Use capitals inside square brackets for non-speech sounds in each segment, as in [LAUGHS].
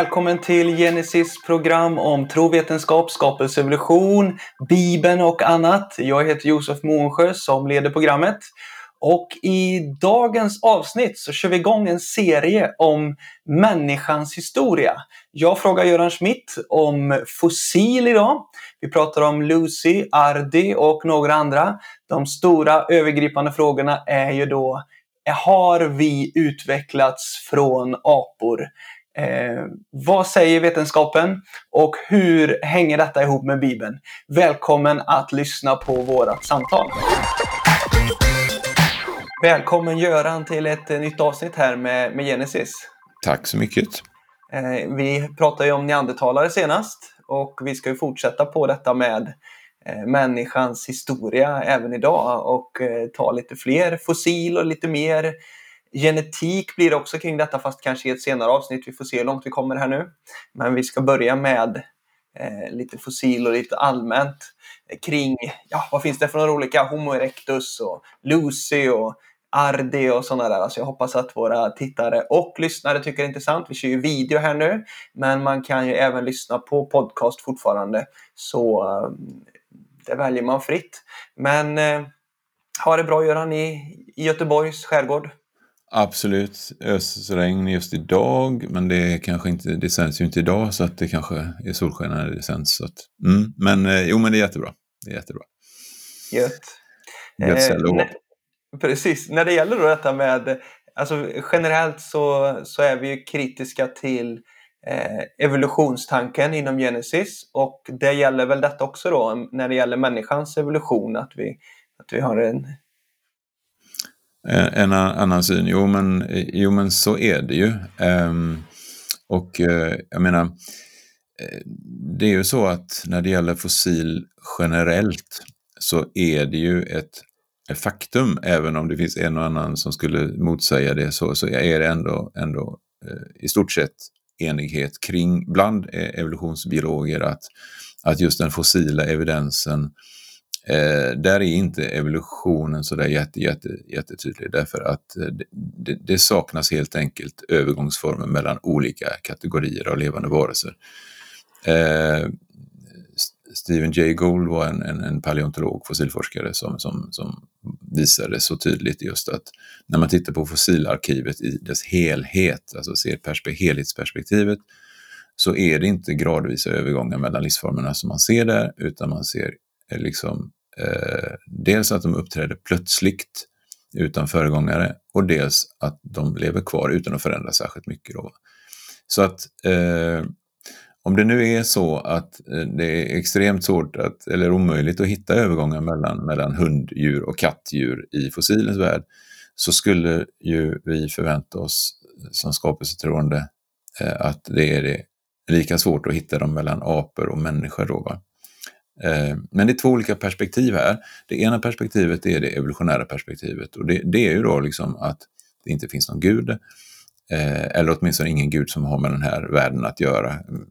Välkommen till Genesis program om trovetenskap, skapelseevolution, Bibeln och annat. Jag heter Josef Månsjö som leder programmet. Och i dagens avsnitt så kör vi igång en serie om människans historia. Jag frågar Göran Schmidt om fossil idag. Vi pratar om Lucy, Ardi och några andra. De stora övergripande frågorna är ju då har vi utvecklats från apor? Eh, vad säger vetenskapen och hur hänger detta ihop med Bibeln? Välkommen att lyssna på vårt samtal. Välkommen Göran till ett nytt avsnitt här med, med Genesis. Tack så mycket. Eh, vi pratade ju om neandertalare senast och vi ska ju fortsätta på detta med eh, människans historia även idag och eh, ta lite fler fossil och lite mer Genetik blir det också kring detta fast kanske i ett senare avsnitt. Vi får se hur långt vi kommer här nu. Men vi ska börja med eh, lite fossil och lite allmänt eh, kring, ja vad finns det för några olika Homo erectus och Lucy och Ardi och sådana där. Alltså jag hoppas att våra tittare och lyssnare tycker det är intressant. Vi kör ju video här nu, men man kan ju även lyssna på podcast fortfarande. Så eh, det väljer man fritt. Men eh, ha det bra Göran i, i Göteborgs skärgård. Absolut ösregn just idag, men det, kanske inte, det sänds ju inte idag så att det kanske är solsken när det sänds. Så att, mm, men eh, jo, men det är jättebra. Det är jättebra. Gött. Eh, precis. När det gäller då detta med, alltså generellt så, så är vi ju kritiska till eh, evolutionstanken inom Genesis och det gäller väl detta också då när det gäller människans evolution, att vi, att vi har en Eh, en annan syn. Jo men, eh, jo, men så är det ju. Ehm, och eh, jag menar, det är ju så att när det gäller fossil generellt så är det ju ett, faktum, även om det finns en och annan som skulle motsäga det, så, så är det ändå, ändå i stort sett enighet kring bland evolutionsbiologer att, att just den fossila evidensen Eh, där är inte evolutionen så där jätte, jätte, jättetydlig därför att eh, det, det, saknas helt enkelt övergångsformer mellan olika kategorier av levande varelser. Eh, Stephen Jay Gould var en, en, en paleontolog, fossilforskare, som, som, som visade så tydligt just att när man tittar på fossilarkivet i dess helhet, alltså ser perspe helhetsperspektivet, så är det inte gradvisa övergångar mellan livsformerna som man ser där, utan man ser liksom eh, dels att de uppträder plötsligt utan föregångare och dels att de lever kvar utan att förändras särskilt mycket. Då. Så att eh, om det nu är så att eh, det är extremt svårt att, eller omöjligt att hitta övergångar mellan, mellan hunddjur och kattdjur i fossilens värld så skulle ju vi förvänta oss som skapelsetroende eh, att det är det lika svårt att hitta dem mellan apor och människor. Då, va? Eh, men det är två olika perspektiv här. Det ena perspektivet är det evolutionära perspektivet och det, det är ju då liksom att det inte finns någon gud, eh, eller åtminstone ingen gud som har med den här världen att göra mm,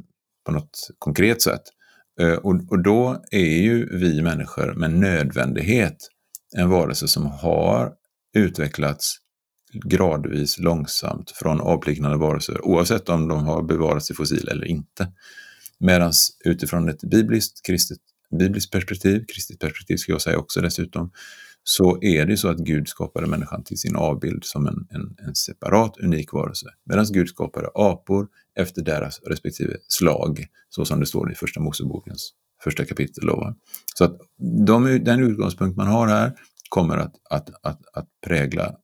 på något konkret sätt. Eh, och, och då är ju vi människor med nödvändighet en varelse som har utvecklats gradvis långsamt från avliknande varelser, oavsett om de har bevarats i fossil eller inte. Medan utifrån ett bibliskt kristet bibliskt perspektiv, kristet perspektiv ska jag säga också dessutom, så är det så att Gud skapade människan till sin avbild som en, en, en separat, unik varelse. Medan Gud skapade apor efter deras respektive slag, så som det står i Första Mosebokens första kapitel. Då. Så att de, den utgångspunkt man har här kommer att, att, att, att prägla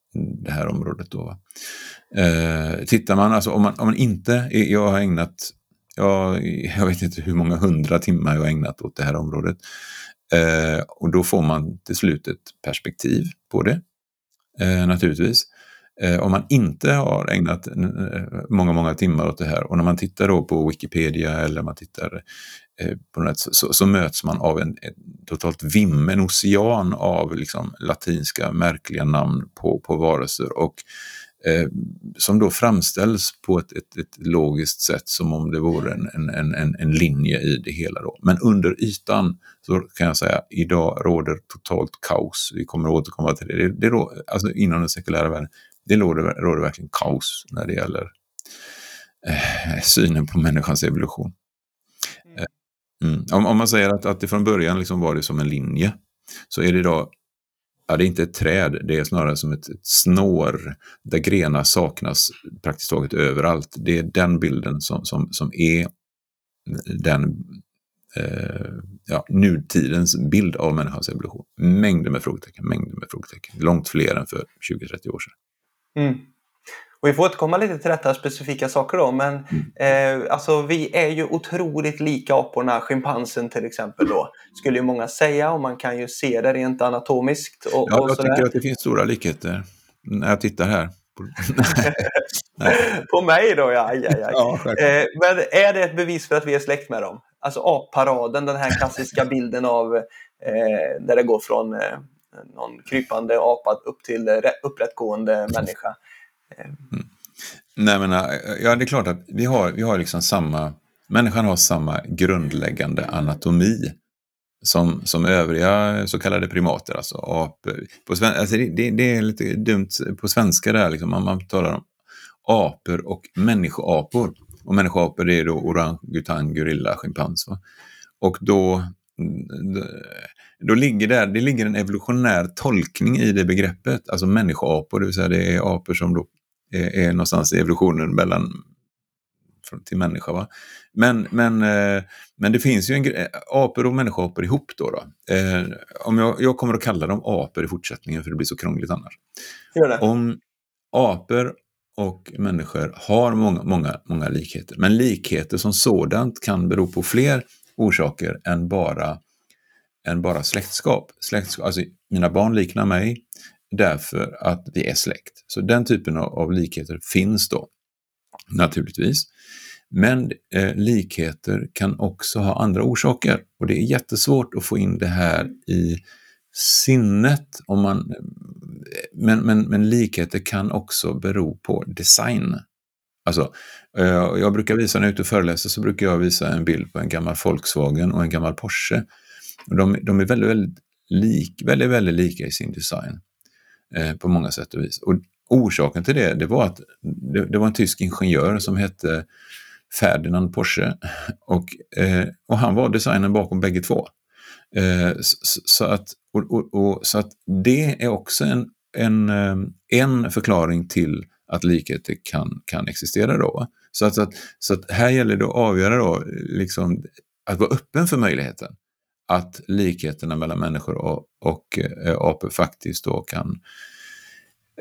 det här området. Då. Eh, tittar man, alltså om man, om man inte, jag har ägnat jag, jag vet inte hur många hundra timmar jag har ägnat åt det här området. Eh, och då får man till slut ett perspektiv på det, eh, naturligtvis. Eh, om man inte har ägnat eh, många, många timmar åt det här och när man tittar då på Wikipedia eller man tittar eh, på något, så, så, möts man av en, totalt vimm, en ocean av liksom, latinska märkliga namn på, på varelser. Och eh, som då framställs på ett, ett, ett, logiskt sätt som om det vore en, en, en, en linje i det hela. Då. Men under ytan så kan jag säga idag råder totalt kaos. Vi kommer att återkomma till det. det, det alltså inom den sekulära världen, det råder, råder verkligen kaos när det gäller eh, synen på människans evolution. Mm. mm. Om, om, man säger att, att det från början liksom var det som en linje, så är det idag Ja, det är inte ett träd, det är snarare som ett, ett snår där grenar saknas praktiskt taget överallt. Det är den bilden som, som, som är den eh, ja, nutidens bild av människans evolution. Mängder med frågetecken, mängder med frågetecken. Långt fler än för 20-30 år sedan. Mm. Och vi får återkomma lite till detta specifika saker då, men mm. eh, alltså, vi är ju otroligt lika aporna, schimpansen till exempel då, skulle ju många säga och man kan ju se det rent anatomiskt. Och, ja, och jag tycker att det finns stora likheter när jag tittar här. [LAUGHS] På mig då, ja. Aj, aj, aj. ja eh, men är det ett bevis för att vi är släkt med dem? Alltså apparaden, den här klassiska bilden av eh, där det går från eh, någon krypande apa upp till upprättgående människa. Mm. Nej, men, äh, ja, det är klart att vi har, vi har liksom samma, människan har samma grundläggande anatomi som, som övriga så kallade primater, alltså apor. På sven, alltså det, det, är lite dumt på svenska där, liksom, man, man talar om apor och människoapor. Och människoapor det är då orangutang, gorilla, schimpans. Och Och då, då ligger där, det ligger en evolutionär tolkning i det begreppet, alltså människoapor, det vill säga det är apor som då är, är någonstans i evolutionen mellan till människa. Va? Men, men, eh, men det finns ju en grej, apor och människoapor ihop då. då. Eh, om jag, jag kommer att kalla dem apor i fortsättningen för det blir så krångligt annars. Om apor och människor har många, många, många likheter, men likheter som sådant kan bero på fler orsaker än bara, än bara släktskap. släktskap. Alltså, mina barn liknar mig, därför att vi är släkt. Så den typen av, likheter finns då, naturligtvis. Men eh, likheter kan också ha andra orsaker och det är jättesvårt att få in det här i sinnet. Om man, men, men, men likheter kan också bero på design. Alltså, eh, jag brukar visa, när jag är ute och föreläser, så brukar jag visa en bild på en gammal Volkswagen och en gammal Porsche. De, de är väldigt, väldigt, lik, väldigt, väldigt lika i sin design. Eh, på många sätt och vis. Och orsaken till det, det var att det, det var en tysk ingenjör som hette Ferdinand Porsche och, eh, och han var designen bakom bägge två. Eh, så, så, att, och, och, och, så att det är också en, en, eh, en förklaring till att likheter kan, kan existera. Då. Så, att, så, att, så att här gäller det att avgöra då, liksom, att vara öppen för möjligheten att likheterna mellan människor och, och eh, apor faktiskt då kan, eh,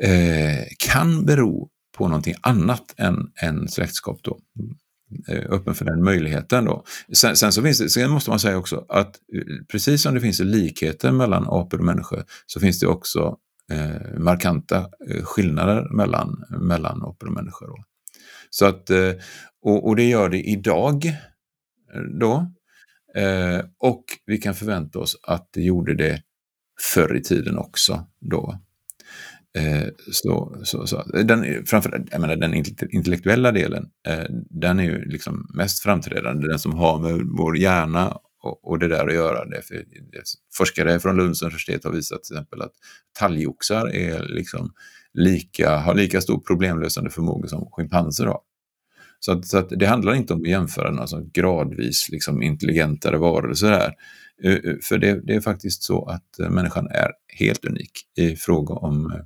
Eh, kan bero på någonting annat än, än släktskap. Då. Eh, öppen för den möjligheten. Då. Sen, sen, så finns det, sen måste man säga också att eh, precis som det finns likheter mellan apor och människor så finns det också eh, markanta skillnader mellan, mellan apor och människor. Då. Så att, eh, och, och, det gör det idag. Då. Eh, och vi kan förvänta oss att det gjorde det förr i tiden också. Då. Eh, så, så, så. Den, framför, jag menar, den intellektuella delen, eh, den är ju liksom mest framträdande, den som har med vår hjärna och, och det där att göra. Det, för, det, forskare från Lunds universitet har visat till exempel att talgoxar är liksom lika, har lika stor problemlösande förmåga som schimpanser har. Så, att, så att det handlar inte om att jämföra några alltså gradvis liksom intelligentare varelser här. Eh, eh, för det, det, är faktiskt så att människan är helt unik i fråga om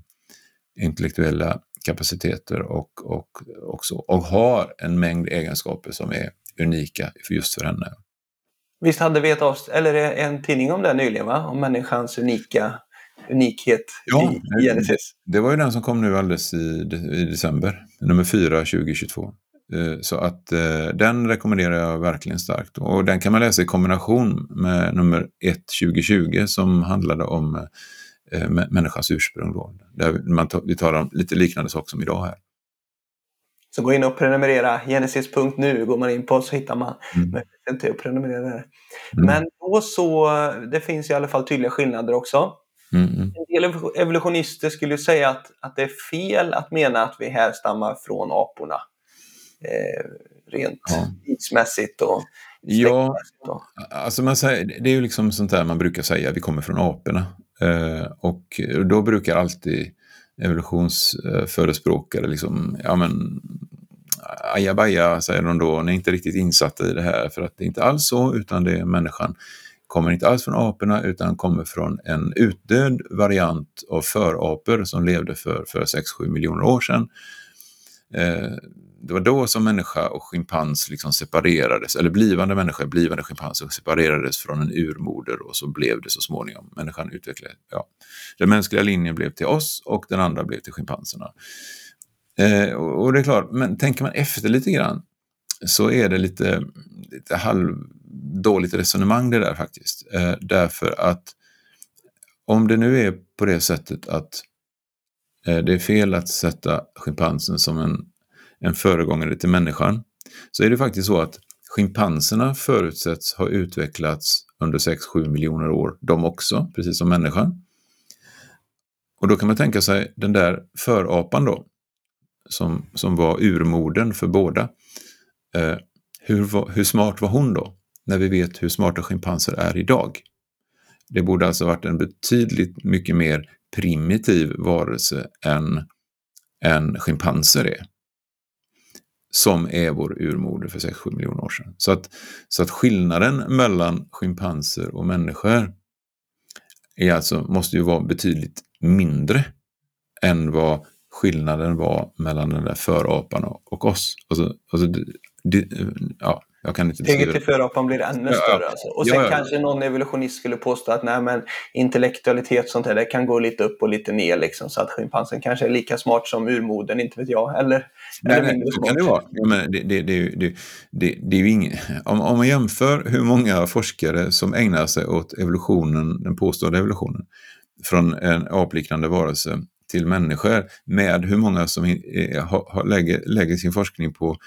intellektuella kapaciteter och, och, också, och har en mängd egenskaper som är unika just för henne. Visst hade vi ett avst- eller en tidning om det nyligen, va? om människans unika unikhet ja, i Genesis? Det, var ju den som kom nu alldeles i, i december, nummer 4 2022. Eh, så att eh, den rekommenderar jag verkligen starkt. Och den kan man läsa i kombination med nummer 1 2020 som handlade om eh, människans ursprung. Då, där man vi talar om lite liknande saker som idag här. Så gå in och prenumerera. Genesis.nu går man in på så hittar man mm. möjligheten till att prenumerera. Mm. Men då så, det finns i alla fall tydliga skillnader också. Mm. mm. En del evolutionister skulle säga att, att det är fel att mena att vi härstammar från aporna eh, rent ja. tidsmässigt och Ja, alltså man säger, det är ju liksom sånt där man brukar säga, vi kommer från aporna. Eh, och då brukar alltid evolutionsförespråkare liksom, ja men, ajabaja, säger de då, ni är inte riktigt insatta i det här för att det är inte alls så, utan det är människan kommer inte alls från aporna utan kommer från en utdöd variant av förapor som levde för, för 6-7 miljoner år sedan. Eh, det var då som människa och schimpans liksom separerades, eller blivande människa, blivande schimpanser separerades från en urmoder och så blev det så småningom. Människan utvecklade, ja. Den mänskliga linjen blev till oss och den andra blev till schimpanserna. Eh, och det är klart, men tänker man efter lite grann så är det lite, lite halvdåligt resonemang det där faktiskt. Eh, därför att om det nu är på det sättet att eh, det är fel att sätta schimpansen som en, en föregångare till människan, så är det faktiskt så att schimpanserna förutsätts ha utvecklats under 6-7 miljoner år, de också, precis som människan. Och då kan man tänka sig den där förapan då, som, som var urmoden för båda. Eh, hur, hur smart var hon då? När vi vet hur smarta schimpanser är idag. Det borde alltså varit en betydligt mycket mer primitiv varelse än, än schimpanser är. Som är vår urmoder för 6-7 miljoner år sedan. Så att, så att skillnaden mellan schimpanser och människor är alltså, måste ju vara betydligt mindre än vad skillnaden var mellan den där förapan och oss. Alltså, alltså, det, ja, jag kan inte Steget till förapan blir ännu större. Alltså. Och sen ja, ja. kanske någon evolutionist skulle påstå att nej, men intellektualitet sånt här, det kan gå lite upp och lite ner. Liksom, så att schimpansen kanske är lika smart som urmoden, inte vet jag. Eller, nej, smart. kan det vara. Ja, men det, det, det, det, det, det är ju ingen, om, om man jämför hur många forskare som ägnar sig åt evolutionen, den påstådda evolutionen, från en apliknande varelse till människor med hur många som är, har, lägger, lägger sin forskning på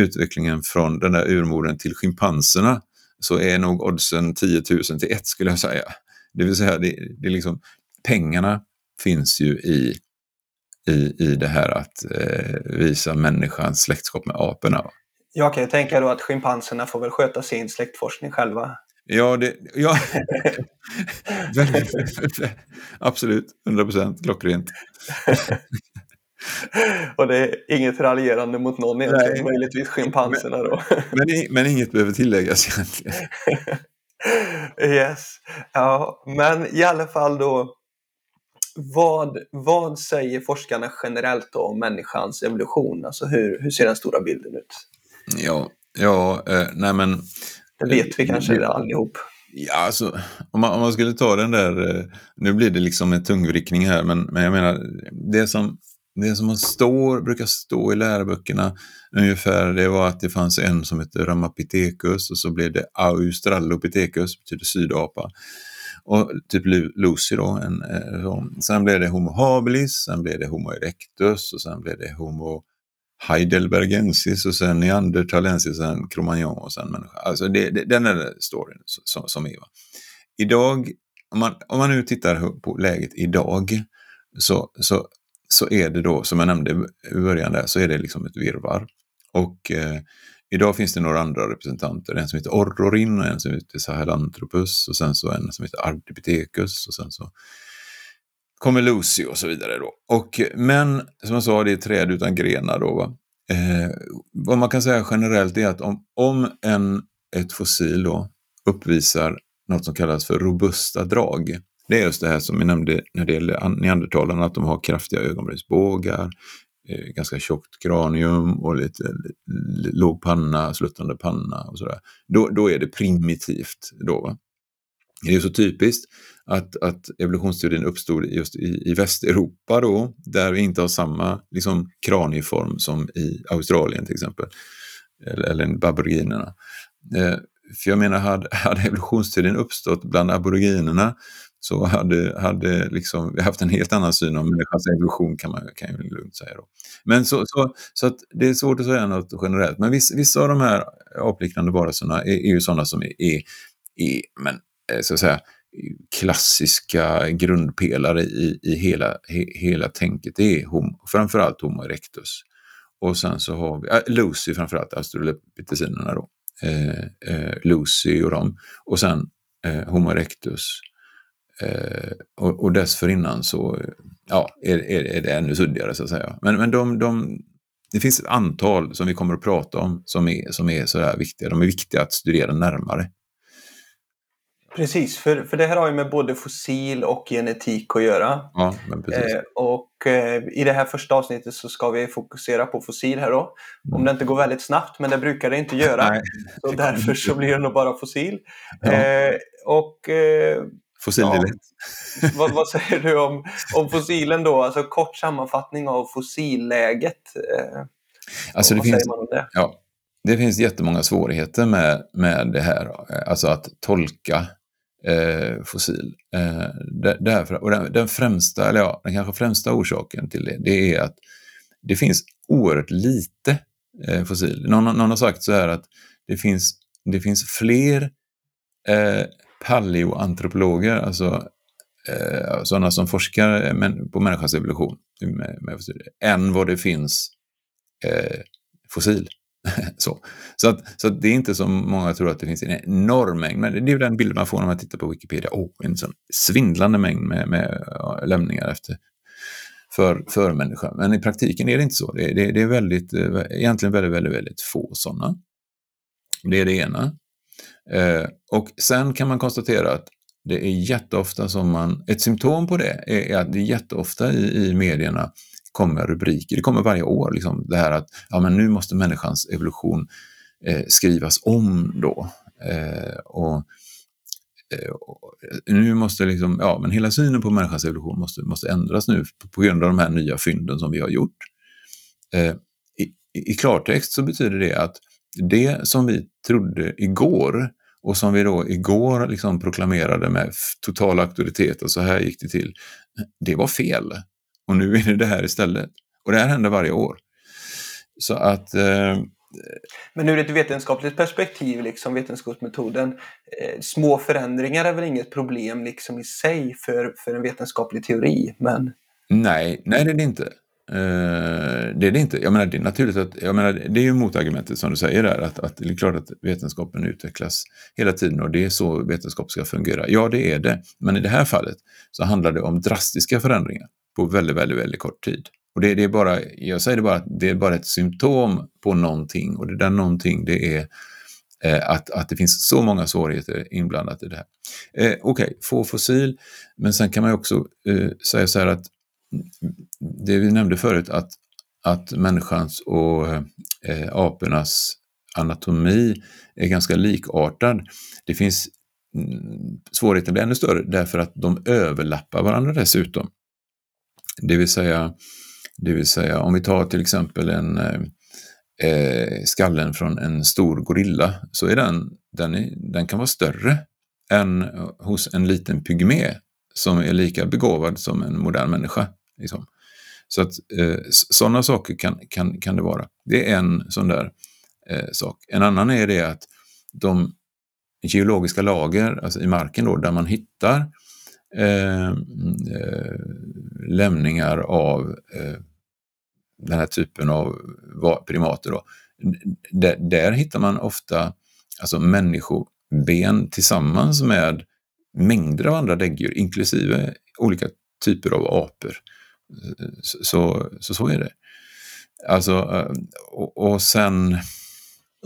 utvecklingen från den där urmodern till schimpanserna så är nog oddsen 10 000 till 1 skulle jag säga. Det vill säga, det, det är liksom, pengarna finns ju i, i, i det här att eh, visa människans släktskap med aporna. Jag kan ju tänka då att schimpanserna får väl sköta sin släktforskning själva. Ja, det, ja. [LAUGHS] absolut, 100 procent, klockrent. [LAUGHS] och det är inget raljerande mot någon egentligen, Nej. möjligtvis schimpanserna då. men, men inget behöver tilläggas egentligen. [LAUGHS] yes, ja, men i alla fall då vad, vad säger forskarna generellt om människans evolution? Alltså hur, hur ser den stora bilden ut? Ja, ja eh, nej men... Det vet vi kanske det, allihop. Ja, alltså, om man, om man skulle ta den där, eh, nu blir det liksom en tungvrickning här, men, men jag menar, det som, det som står, brukar stå i läroböckerna ungefär, det var att det fanns en som hette Ramapithecus och så blev det Australopithecus, betyder sydapa. Och typ Lucy då. En, eh. Sen blev det Homo habilis, sen blev det Homo erectus och sen blev det Homo heidelbergensis och sen neandertalensis och sen cromagnon och sen människa. Alltså det, det, den är storyn som, som är. Va? Idag, om man, om man nu tittar på läget idag, så, så så är det då, som jag nämnde i början där, så är det liksom ett virvar. Och eh, idag finns det några andra representanter, en som heter Orrorin och en som heter Sahelanthropus och sen så en som heter Ardipithecus och sen så kommer Lucy och så vidare då. Och, men som jag sa, det är träd utan grenar då. Va? Eh, vad man kan säga generellt är att om, om en, ett fossil då uppvisar något som kallas för robusta drag, det är just det här som vi nämnde när det gäller neandertalarna, att de har kraftiga ögonbrynsbågar, Eh, ganska tjockt kranium och lite låg panna, sluttande panna och sådär. Då, då är det primitivt. Då, va? Det är så typiskt att, att evolutionsteorin uppstod just i, i Västeuropa då, där vi inte har samma liksom, kranieform som i Australien till exempel, eller, eller aboriginerna. Eh, för jag menar, hade, hade evolutionsteorin uppstått bland aboriginerna så hade, hade liksom, vi haft en helt annan syn om människans evolution kan man kan ju lugnt säga. Då. Men så, så, så att det är svårt att säga något generellt. Men vissa, vissa av de här apliknande varelserna är, är ju sådana som är, är, är men, eh, så att säga, klassiska grundpelare i, i hela, he, hela tänket. Det är homo, framförallt Homo erectus. Och sen så har vi äh, Lucy, framförallt australopitecinerna då. Eh, eh, Lucy och dem. Och sen eh, Homo erectus och, och dessförinnan så ja, är, är, är det ännu suddigare så att säga. Men, men de, de, det finns ett antal som vi kommer att prata om som är, som är sådär viktiga. De är viktiga att studera närmare. Precis, för, för det här har ju med både fossil och genetik att göra. Ja, men precis. Eh, och eh, i det här första avsnittet så ska vi fokusera på fossil här då. Om det inte går väldigt snabbt, men det brukar det inte göra. Nej. Så därför så blir det nog bara fossil. Ja. Eh, och eh, Fossil ja. [LAUGHS] vad, vad säger du om, om fossilen då? Alltså kort sammanfattning av fossilläget. Eh, Alltså det finns, det? ja, det finns jättemånga svårigheter med, med det här, alltså att tolka eh, fossil. Eh, där- därför, och den, den främsta, eller ja, den kanske främsta orsaken till det, det är att det finns oerhört lite eh, fossil. Någon, någon har sagt så här att det finns, det finns fler eh, paleoantropologer, alltså eh, sådana som forskar eh, men, på människans evolution, med, med än vad det finns eh, fossil. [LAUGHS] så så, att, så att det är inte som många tror att det finns en enorm mängd, men det är ju den bilden man får när man tittar på Wikipedia. Oh, en sån svindlande mängd med, med ja, lämningar efter för, för människan. Men i praktiken är det inte så. Det, det, det är väldigt, eh, egentligen väldigt, väldigt, väldigt få sådana. Det är det ena. Eh, och sen kan man konstatera att det är jätteofta som man, ett symptom på det är, att det jätteofta i, i medierna kommer rubriker, det kommer varje år, liksom, det här att ja, men nu måste människans evolution eh, skrivas om då. Eh, och, eh, och nu måste liksom, ja men hela synen på människans evolution måste, måste ändras nu på, grund av de här nya fynden som vi har gjort. Eh, i, I klartext så betyder det att det som vi trodde igår och som vi då igår liksom proklamerade med total auktoritet och så här gick det till, det var fel. Och nu är det det här istället. Och det här händer varje år. Så att eh, Men ur ett vetenskapligt perspektiv, liksom vetenskapsmetoden, eh, små förändringar är väl inget problem liksom i sig för, för en vetenskaplig teori. Men Nej, nej det är det inte. Eh, det är det inte. Jag menar, det är naturligt att, jag menar, det är ju motargumentet som du säger där, att, att det är klart att vetenskapen utvecklas hela tiden och det är så vetenskap ska fungera. Ja, det är det. Men i det här fallet så handlar det om drastiska förändringar på väldigt, väldigt, väldigt kort tid. Och det, det är bara, jag säger det bara, det är bara ett symptom på någonting och det där någonting det är eh, att, att det finns så många svårigheter inblandat i det här. Eh, Okej, få fossil, men sen kan man ju också eh, säga så här att det vi nämnde förut, att, att människans och eh, apornas anatomi är ganska likartad. Det finns mm, svårigheten blir ännu större därför att de överlappar varandra dessutom. Det vill säga, det vill säga om vi tar till exempel en eh, eh, skallen från en stor gorilla så är den, den, är, den kan vara större än hos en liten pygmé som är lika begåvad som en modern människa. Liksom. Så att eh, sådana saker kan, kan, kan det vara. Det är en sån där eh, sak. En annan är det att de geologiska lager alltså i marken då, där man hittar eh, eh, lämningar av eh, den här typen av primater. Då. Där, där hittar man ofta alltså människoben tillsammans med mängder av andra däggdjur, inklusive olika typer av apor. Så, så, så, är det. Alltså, eh, och, och sen...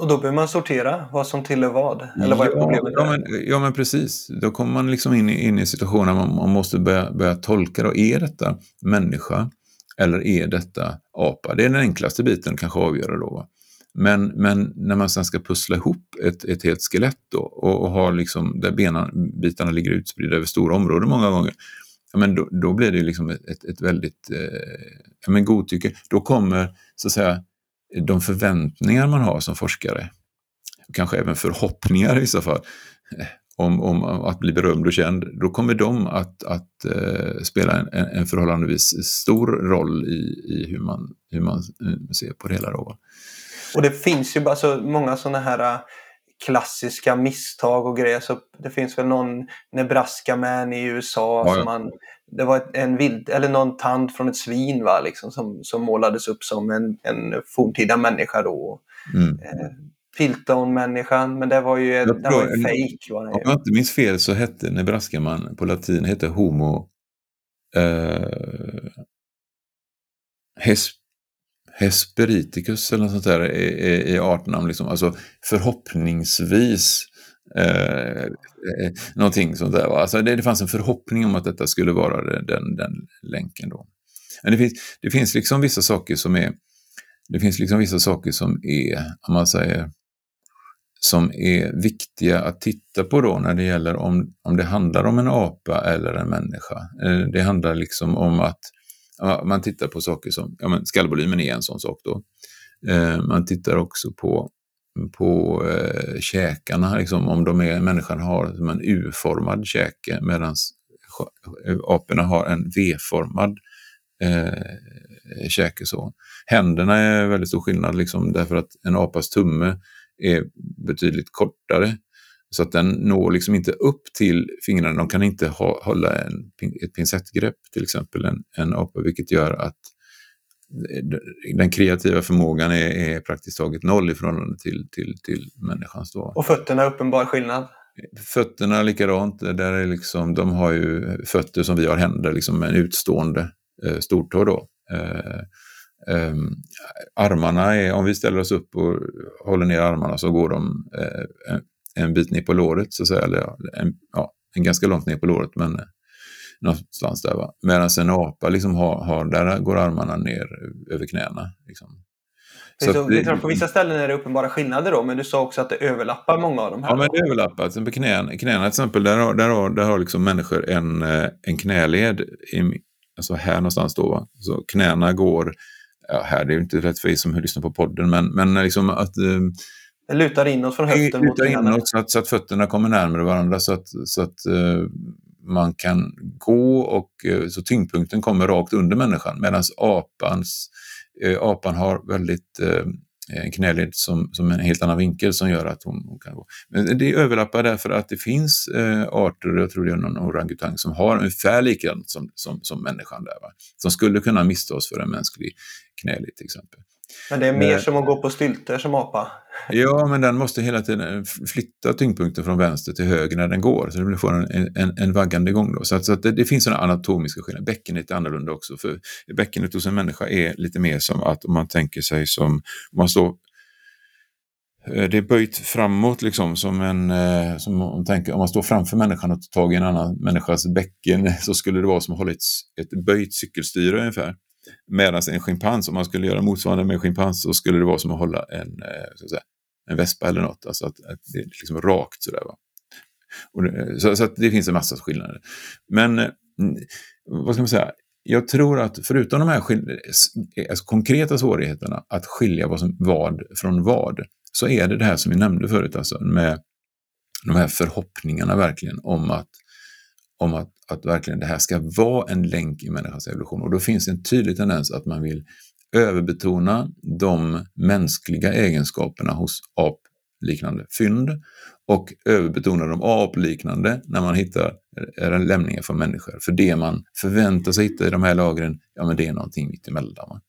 Och då behöver man sortera vad som tillhör vad. Eller vad är problemet? ja, men, ja, men precis. Då kommer man liksom in i, in i situationen man, man måste börja, börja tolka. Då. Är detta människa eller är detta apa? Det är den enklaste biten kanske att avgöra då. va. Men, men när man sen ska pussla ihop ett, ett helt skelett då, och, och ha liksom, där benbitarna ligger utspridda över stora områden många gånger, ja, men då, då blir det ju liksom ett, ett, väldigt eh, ja, men godtycke. Då kommer så att säga de förväntningar man har som forskare, kanske även förhoppningar i så fall, eh, om, om att bli berömd och känd, då kommer de att, att eh, spela en, en förhållandevis stor roll i, i hur, man, hur man eh, ser på det hela. Då. Och det finns ju alltså många sådana här klassiska misstag och grejer. Så det finns väl någon Nebraska man i USA Ja, som man det var en vild, eller någon tand från ett svin va, liksom, som, som målades upp som en, en forntida människa då. Mm. Eh, Piltdown-människan, men det var ju, Jag det tror- var ju fake. Var det Om jag inte minns fel så hette Nebraskaman på latin hette Homo eh, hes, Hesperiticus eller något sånt där i, i artnamn. Liksom. Alltså förhoppningsvis eh, eh, någonting sånt där. Alltså det, det fanns en förhoppning om att detta skulle vara den, den länken då. Men det finns, det finns liksom vissa saker som är det finns liksom vissa saker som är, om man säger, som är viktiga att titta på då när det gäller om, om det handlar om en apa eller en människa. Eh, det handlar liksom om att man tittar på saker som, ja men skallvolymen är en sån sak då. Eh, man tittar också på, på eh, käkarna, liksom, om de är, människan har en U-formad käke medan aporna har en V-formad eh, käke. Så. Händerna är väldigt stor skillnad liksom, därför att en apas tumme är betydligt kortare. Så att den når liksom inte upp till fingrarna. De kan inte ha, hålla en, ett pincettgrepp till exempel, en, en apa, vilket gör att den kreativa förmågan är, är praktiskt taget noll i förhållande till, till, till människans. Då. Och fötterna är uppenbar skillnad? Fötterna likadant. Där är liksom, de har ju fötter som vi har händer, liksom en utstående eh, stortå. Då. Eh, Um, armarna är, om vi ställer oss upp och håller ner armarna så går de uh, en, bit ner på låret, så att säga, eller en, ja, en ganska långt ner på låret, men uh, någonstans där. Medan en apa liksom har, har, där går armarna ner över knäna. Liksom. Så, så det, på vissa ställen är det uppenbara skillnader då, men du sa också att det överlappar många av de här. Ja, men det överlappar. Till exempel knäna, knäna till exempel, där har, där har, där har liksom människor en, eh, en knäled, i, alltså här någonstans då. Va? Så knäna går ja, här, det är inte rätt för er som lyssnar på podden, men, men liksom att... Det lutar inåt från höften lutar mot inåt så att, så att fötterna kommer närmare varandra så att, så att eh, man kan gå och eh, så tyngdpunkten kommer rakt under människan medan apans, eh, apan har väldigt en knäled som, som en helt annan vinkel som gör att hon, hon kan gå. Men det överlappar därför att det finns eh, arter, jag tror det är någon orangutang, som har ungefär likadant som, som, som människan där. Va? Som skulle kunna missta för en mänsklig knäled till exempel. Men det är mer men, som att gå på stylter som apa? Ja, men den måste hela tiden flytta tyngdpunkten från vänster till höger när den går. Så det får en, en, en vaggande gång. Då. Så, att, så att det, det, finns sådana anatomiska skillnader. Bäckenet är annorlunda också. För bäckenet hos en människa är lite mer som att om man tänker sig som, om man står eh, det är böjt framåt liksom som en, eh, som om, tänker, om man står framför människan och tar tag i en annan människas bäcken [LAUGHS] så skulle det vara som att hålla ett, ett böjt cykelstyre ungefär. Medan en schimpans, om man skulle göra motsvarande med en schimpans så skulle det vara som att hålla en, eh, så att säga, en vespa eller något. Alltså att, att det är liksom rakt sådär. Va? Och, eh, så, så att det finns en massa skillnader. Men mm, vad ska man säga? Jag tror att förutom de här alltså konkreta svårigheterna att skilja vad, som, vad från vad, så är det det här som vi nämnde förut, alltså med de här förhoppningarna verkligen om att om att, att verkligen det här ska vara en länk i människans evolution. Och då finns en tydlig tendens att man vill överbetona de mänskliga egenskaperna hos apliknande fynd och överbetona de apliknande när man hittar lämningar från människor. För det man förväntar sig hitta i de här lagren, ja men det är någonting mittemellan.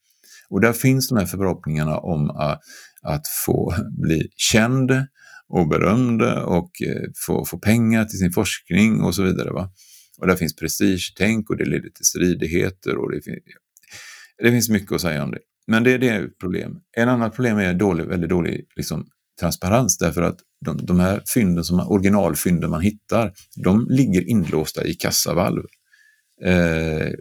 Och där finns de här förhoppningarna om att, att få bli känd, och och eh, få, få pengar till sin forskning och så vidare. Va? Och där finns prestigetänk och det leder till stridigheter och det, fin det finns mycket att säga om det. Men det, det är ett problem. En annan problem är dålig, väldigt dålig liksom, transparens därför att de, de här fynden, som, originalfynden man hittar, de ligger inlåsta i kassavalv. Eh,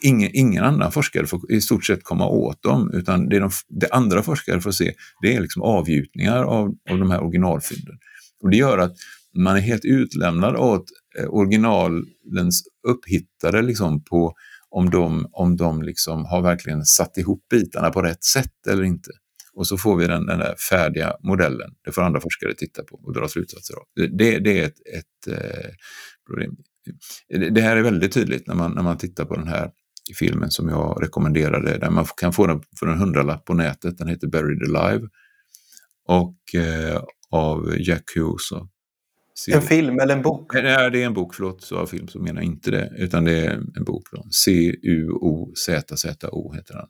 ingen, ingen annan forskare får i stort sett komma åt dem, utan det, de, det andra forskare får se, det är liksom avgjutningar av, av de här originalfynden. Och det gör att man är helt utlämnad åt eh, originalens upphittare liksom på om de, om de liksom har verkligen satt ihop bitarna på rätt sätt eller inte. Och så får vi den, den där färdiga modellen. Det får andra forskare titta på och dra slutsatser av. Det, det är ett, ett eh, problem. Det här är väldigt tydligt när man, när man tittar på den här filmen som jag rekommenderade, där man kan få den för en hundralapp på nätet. Den heter Buried Alive och eh, av Jack Hughes. En film eller en bok? Nej, det är en bok, förlåt, så av film så menar jag inte det, utan det är en bok. C-U-O-Z-Z-O heter den.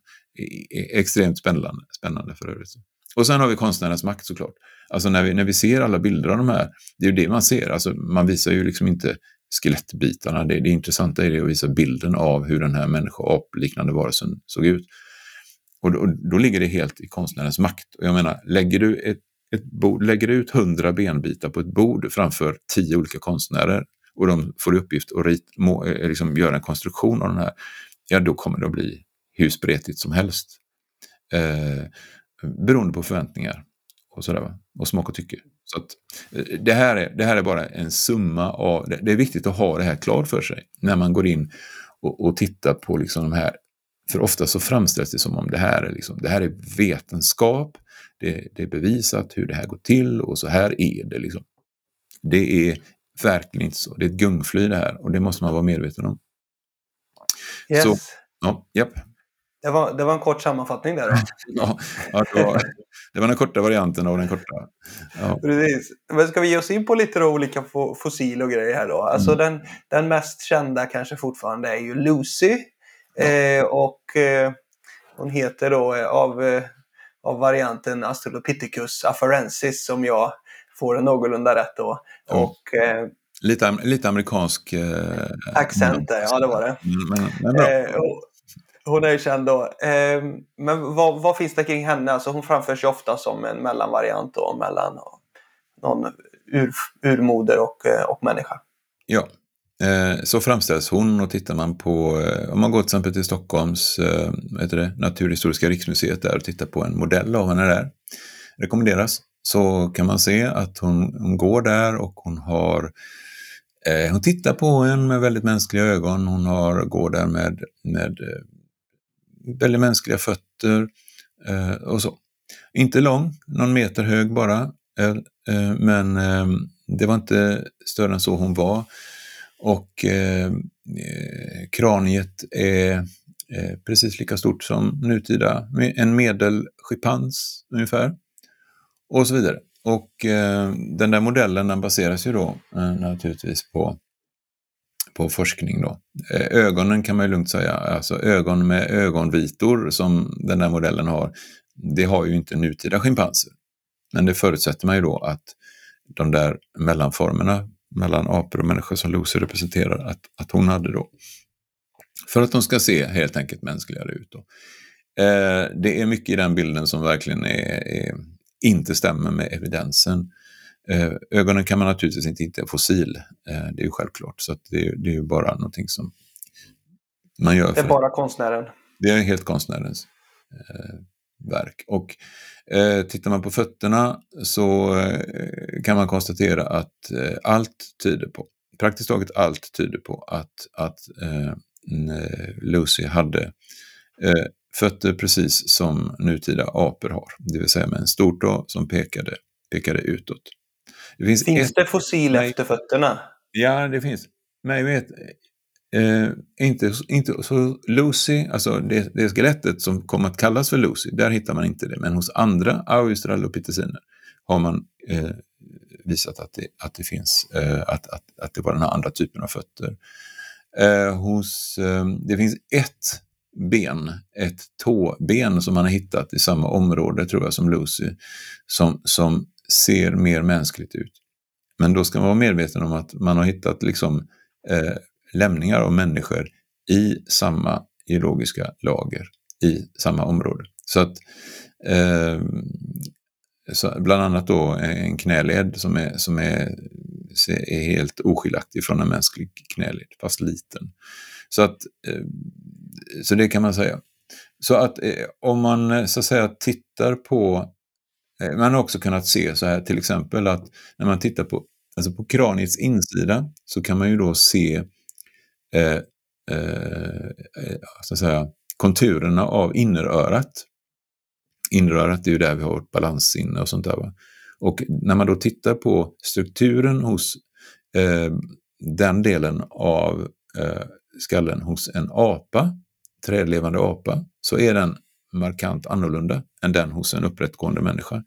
Extremt spännande, spännande för övrigt. Och sen har vi konstnärens makt såklart. Alltså när vi, när vi ser alla bilder av de här, det är ju det man ser. Alltså man visar ju liksom inte skelettbitarna. Det, det intressanta är det att visa bilden av hur den här människoapliknande varelsen såg ut. Och då, då, ligger det helt i konstnärens makt. Och jag menar, lägger du, ett, ett bord, lägger du ut hundra benbitar på ett bord framför tio olika konstnärer och de får i uppgift att rit, må, eh, liksom göra en konstruktion av den här, ja då kommer det att bli hur spretigt som helst. Eh, beroende på förväntningar och sådär, och smak och tycke. Så att, eh, det, här är, det här är bara en summa av, det, det är viktigt att ha det här klart för sig när man går in och, och tittar på liksom de här för ofta så framställs det som om det här är, liksom, det här är vetenskap, det, det, är bevisat hur det här går till och så här är det. Liksom. Det är verkligen inte så. Det är ett gungfly det här och det måste man vara medveten om. Yes. Så, ja, japp. Det var, det var en kort sammanfattning där då. [LAUGHS] ja, det, var, det var den korta varianten av den korta. Ja. Precis. Men ska vi ge oss in på lite olika fossil och grejer här då? Alltså mm. den, den mest kända kanske fortfarande är ju Lucy. Eh, och eh, hon heter då eh, av, eh, av varianten Australopithecus afarensis som jag får någorlunda rätt då. Ja. Och, eh, lite, lite amerikansk eh, accent där, ja det var det. Men, men, men hon är ju känd då. Eh, men vad, vad, finns det kring henne? Alltså hon framförs ju ofta som en mellanvariant då, mellan någon ur, urmoder och, eh, och människa. Ja, eh, så framställs hon och tittar man på, eh, om man går till exempel till Stockholms eh, heter det, Naturhistoriska riksmuseet där och tittar på en modell av henne där, rekommenderas, så kan man se att hon, hon går där och hon har eh, hon tittar på en med väldigt mänskliga ögon. Hon har, går där med, med väldigt mänskliga fötter eh, och så. Inte lång, någon meter hög bara, eh, eh men eh, det var inte större än så hon var. Och eh, eh kraniet är eh, precis lika stort som nutida, en medelschimpans ungefär. Och så vidare. Och eh, den där modellen den baseras ju då eh, naturligtvis på på forskning. Då. Eh, ögonen kan man ju lugnt säga, alltså ögon med ögonvitor som den där modellen har, det har ju inte nutida schimpanser. Men det förutsätter man ju då att de där mellanformerna mellan apor och människor som Lucy representerar, att, att hon hade då. För att de ska se helt enkelt mänskligare ut. Då. Eh, det är mycket i den bilden som verkligen är, är, inte stämmer med evidensen. Eh, ögonen kan man naturligtvis inte hitta fossil, eh, det är ju självklart. Så det, det, är ju bara någonting som man gör. Det är bara konstnären? Det är helt konstnärens eh, verk. Och eh, tittar man på fötterna så eh, kan man konstatera att eh, allt tyder på, praktiskt taget allt tyder på att, att Lucy hade fötter precis som nutida apor har, det vill säga med en stortå som pekade, pekade utåt. Det finns, finns ett... det fossil Nej. efter fötterna? Ja, det finns. Men jag vet eh, inte, inte så Lucy, alltså det, det skelettet som kommer att kallas för Lucy, där hittar man inte det. Men hos andra australopitheciner har man eh, visat att det, att det finns, eh, att, att, att det var den här andra typen av fötter. Eh, hos, eh, det finns ett ben, ett tåben som man har hittat i samma område tror jag som Lucy, som, som ser mer mänskligt ut. Men då ska man vara medveten om att man har hittat liksom, eh, lämningar av människor i samma geologiska lager, i samma område. Så att eh, så bland annat då en knäled som är, som är, är helt oskiljaktig från en mänsklig knäled, fast liten. Så, att, eh, så det kan man säga. Så att eh, om man eh, så att säga tittar på Eh, man har också kunnat se så här till exempel att när man tittar på, alltså på kraniets insida så kan man ju då se eh, eh, eh, så att säga, konturerna av innerörat. Innerörat är ju där vi har vårt balanssinne och sånt där. Va? Och när man då tittar på strukturen hos eh, den delen av eh, skallen hos en apa, trädlevande apa, så är den markant annorlunda än den hos en upprättgående människa.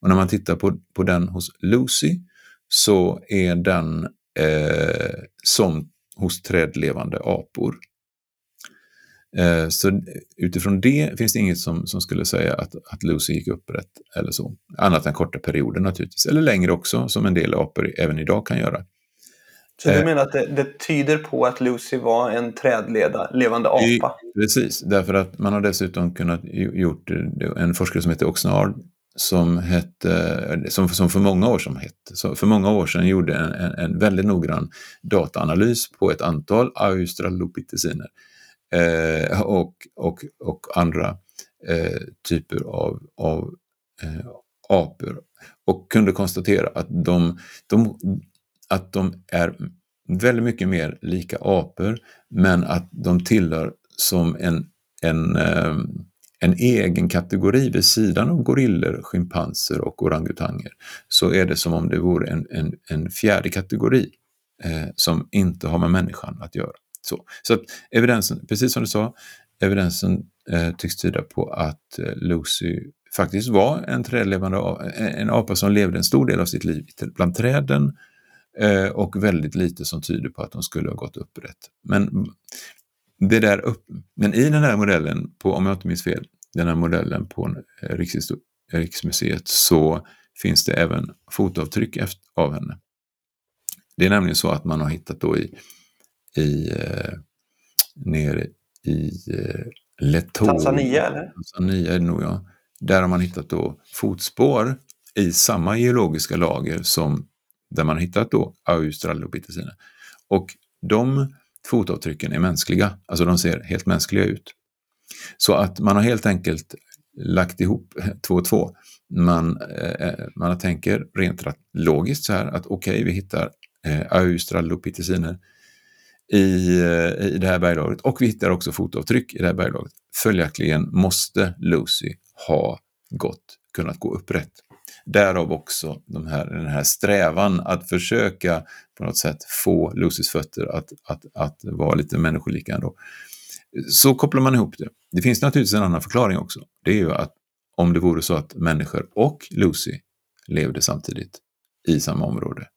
Och när man tittar på, på den hos Lucy så är den eh, som hos trädlevande apor. Eh, så utifrån det finns det inget som, som skulle säga att, att Lucy gick upprätt eller så. Annat än korta perioder naturligtvis, eller längre också, som en del apor även idag kan göra. Så du menar att det, det, tyder på att Lucy var en trädlevande apa? Precis, därför att man har dessutom kunnat gjort en forskare som heter Oxnard som, hette, som, som för många år sedan hette, för många år sedan gjorde en, en, en väldigt noggrann dataanalys på ett antal australopitheciner eh, och, och, och andra eh, typer av, av eh, apor och kunde konstatera att de, de, att de är väldigt mycket mer lika apor men att de tillhör som en, en ehm, en egen kategori vid sidan av gorillor, schimpanser och orangutanger så är det som om det vore en, en, en fjärde kategori eh, som inte har med människan att göra. Så, så att evidensen, precis som du sa, evidensen eh, tycks tyda på att eh, Lucy faktiskt var en trädlevande en apa som levde en stor del av sitt liv bland träden eh, och väldigt lite som tyder på att de skulle ha gått upprätt. Men det där upp, men i den här modellen, på, om jag inte minns fel, den här modellen på eh, Riksmuseet så finns det även fotavtryck av henne. Det är nämligen så att man har hittat då i, i eh, nere i eh, Letonia. Tanzania eller? Tanzania är det nog ja. Där har man hittat då fotspår i samma geologiska lager som där man hittat då Australopitheciner. Och de fotavtrycken är mänskliga, alltså de ser helt mänskliga ut. Så att man har helt enkelt lagt ihop [LAUGHS] två och två. Man, eh, eh man tänker rent logiskt så här att okej, okay, vi hittar eh, australopitheciner i, eh, i det här berglagret och vi hittar också fotavtryck i det här berglagret. Följaktligen måste Lucy ha gått, kunnat gå upprätt. Därav också de här, den här strävan att försöka på något sätt få Lucys fötter att, att, att vara lite människolika ändå. Så kopplar man ihop det. Det finns naturligtvis en annan förklaring också. Det är ju att om det vore så att människor och Lucy levde samtidigt i samma område,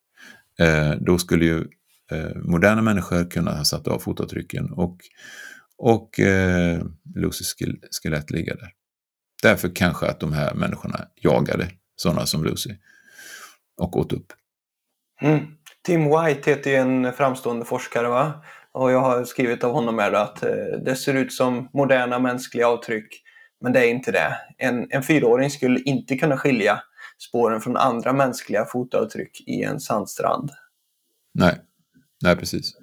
eh, då skulle ju eh, moderna människor kunna ha satt av fotavtrycken och, och eh, Lucys skelett ligga där. Därför kanske att de här människorna jagade sådana som Lucy och åt upp. Mm. Tim White heter ju en framstående forskare va? Och jag har skrivit av honom här att eh, det ser ut som moderna mänskliga avtryck, men det är inte det. En, en fyraåring skulle inte kunna skilja spåren från andra mänskliga fotavtryck i en sandstrand. Nej, nej precis.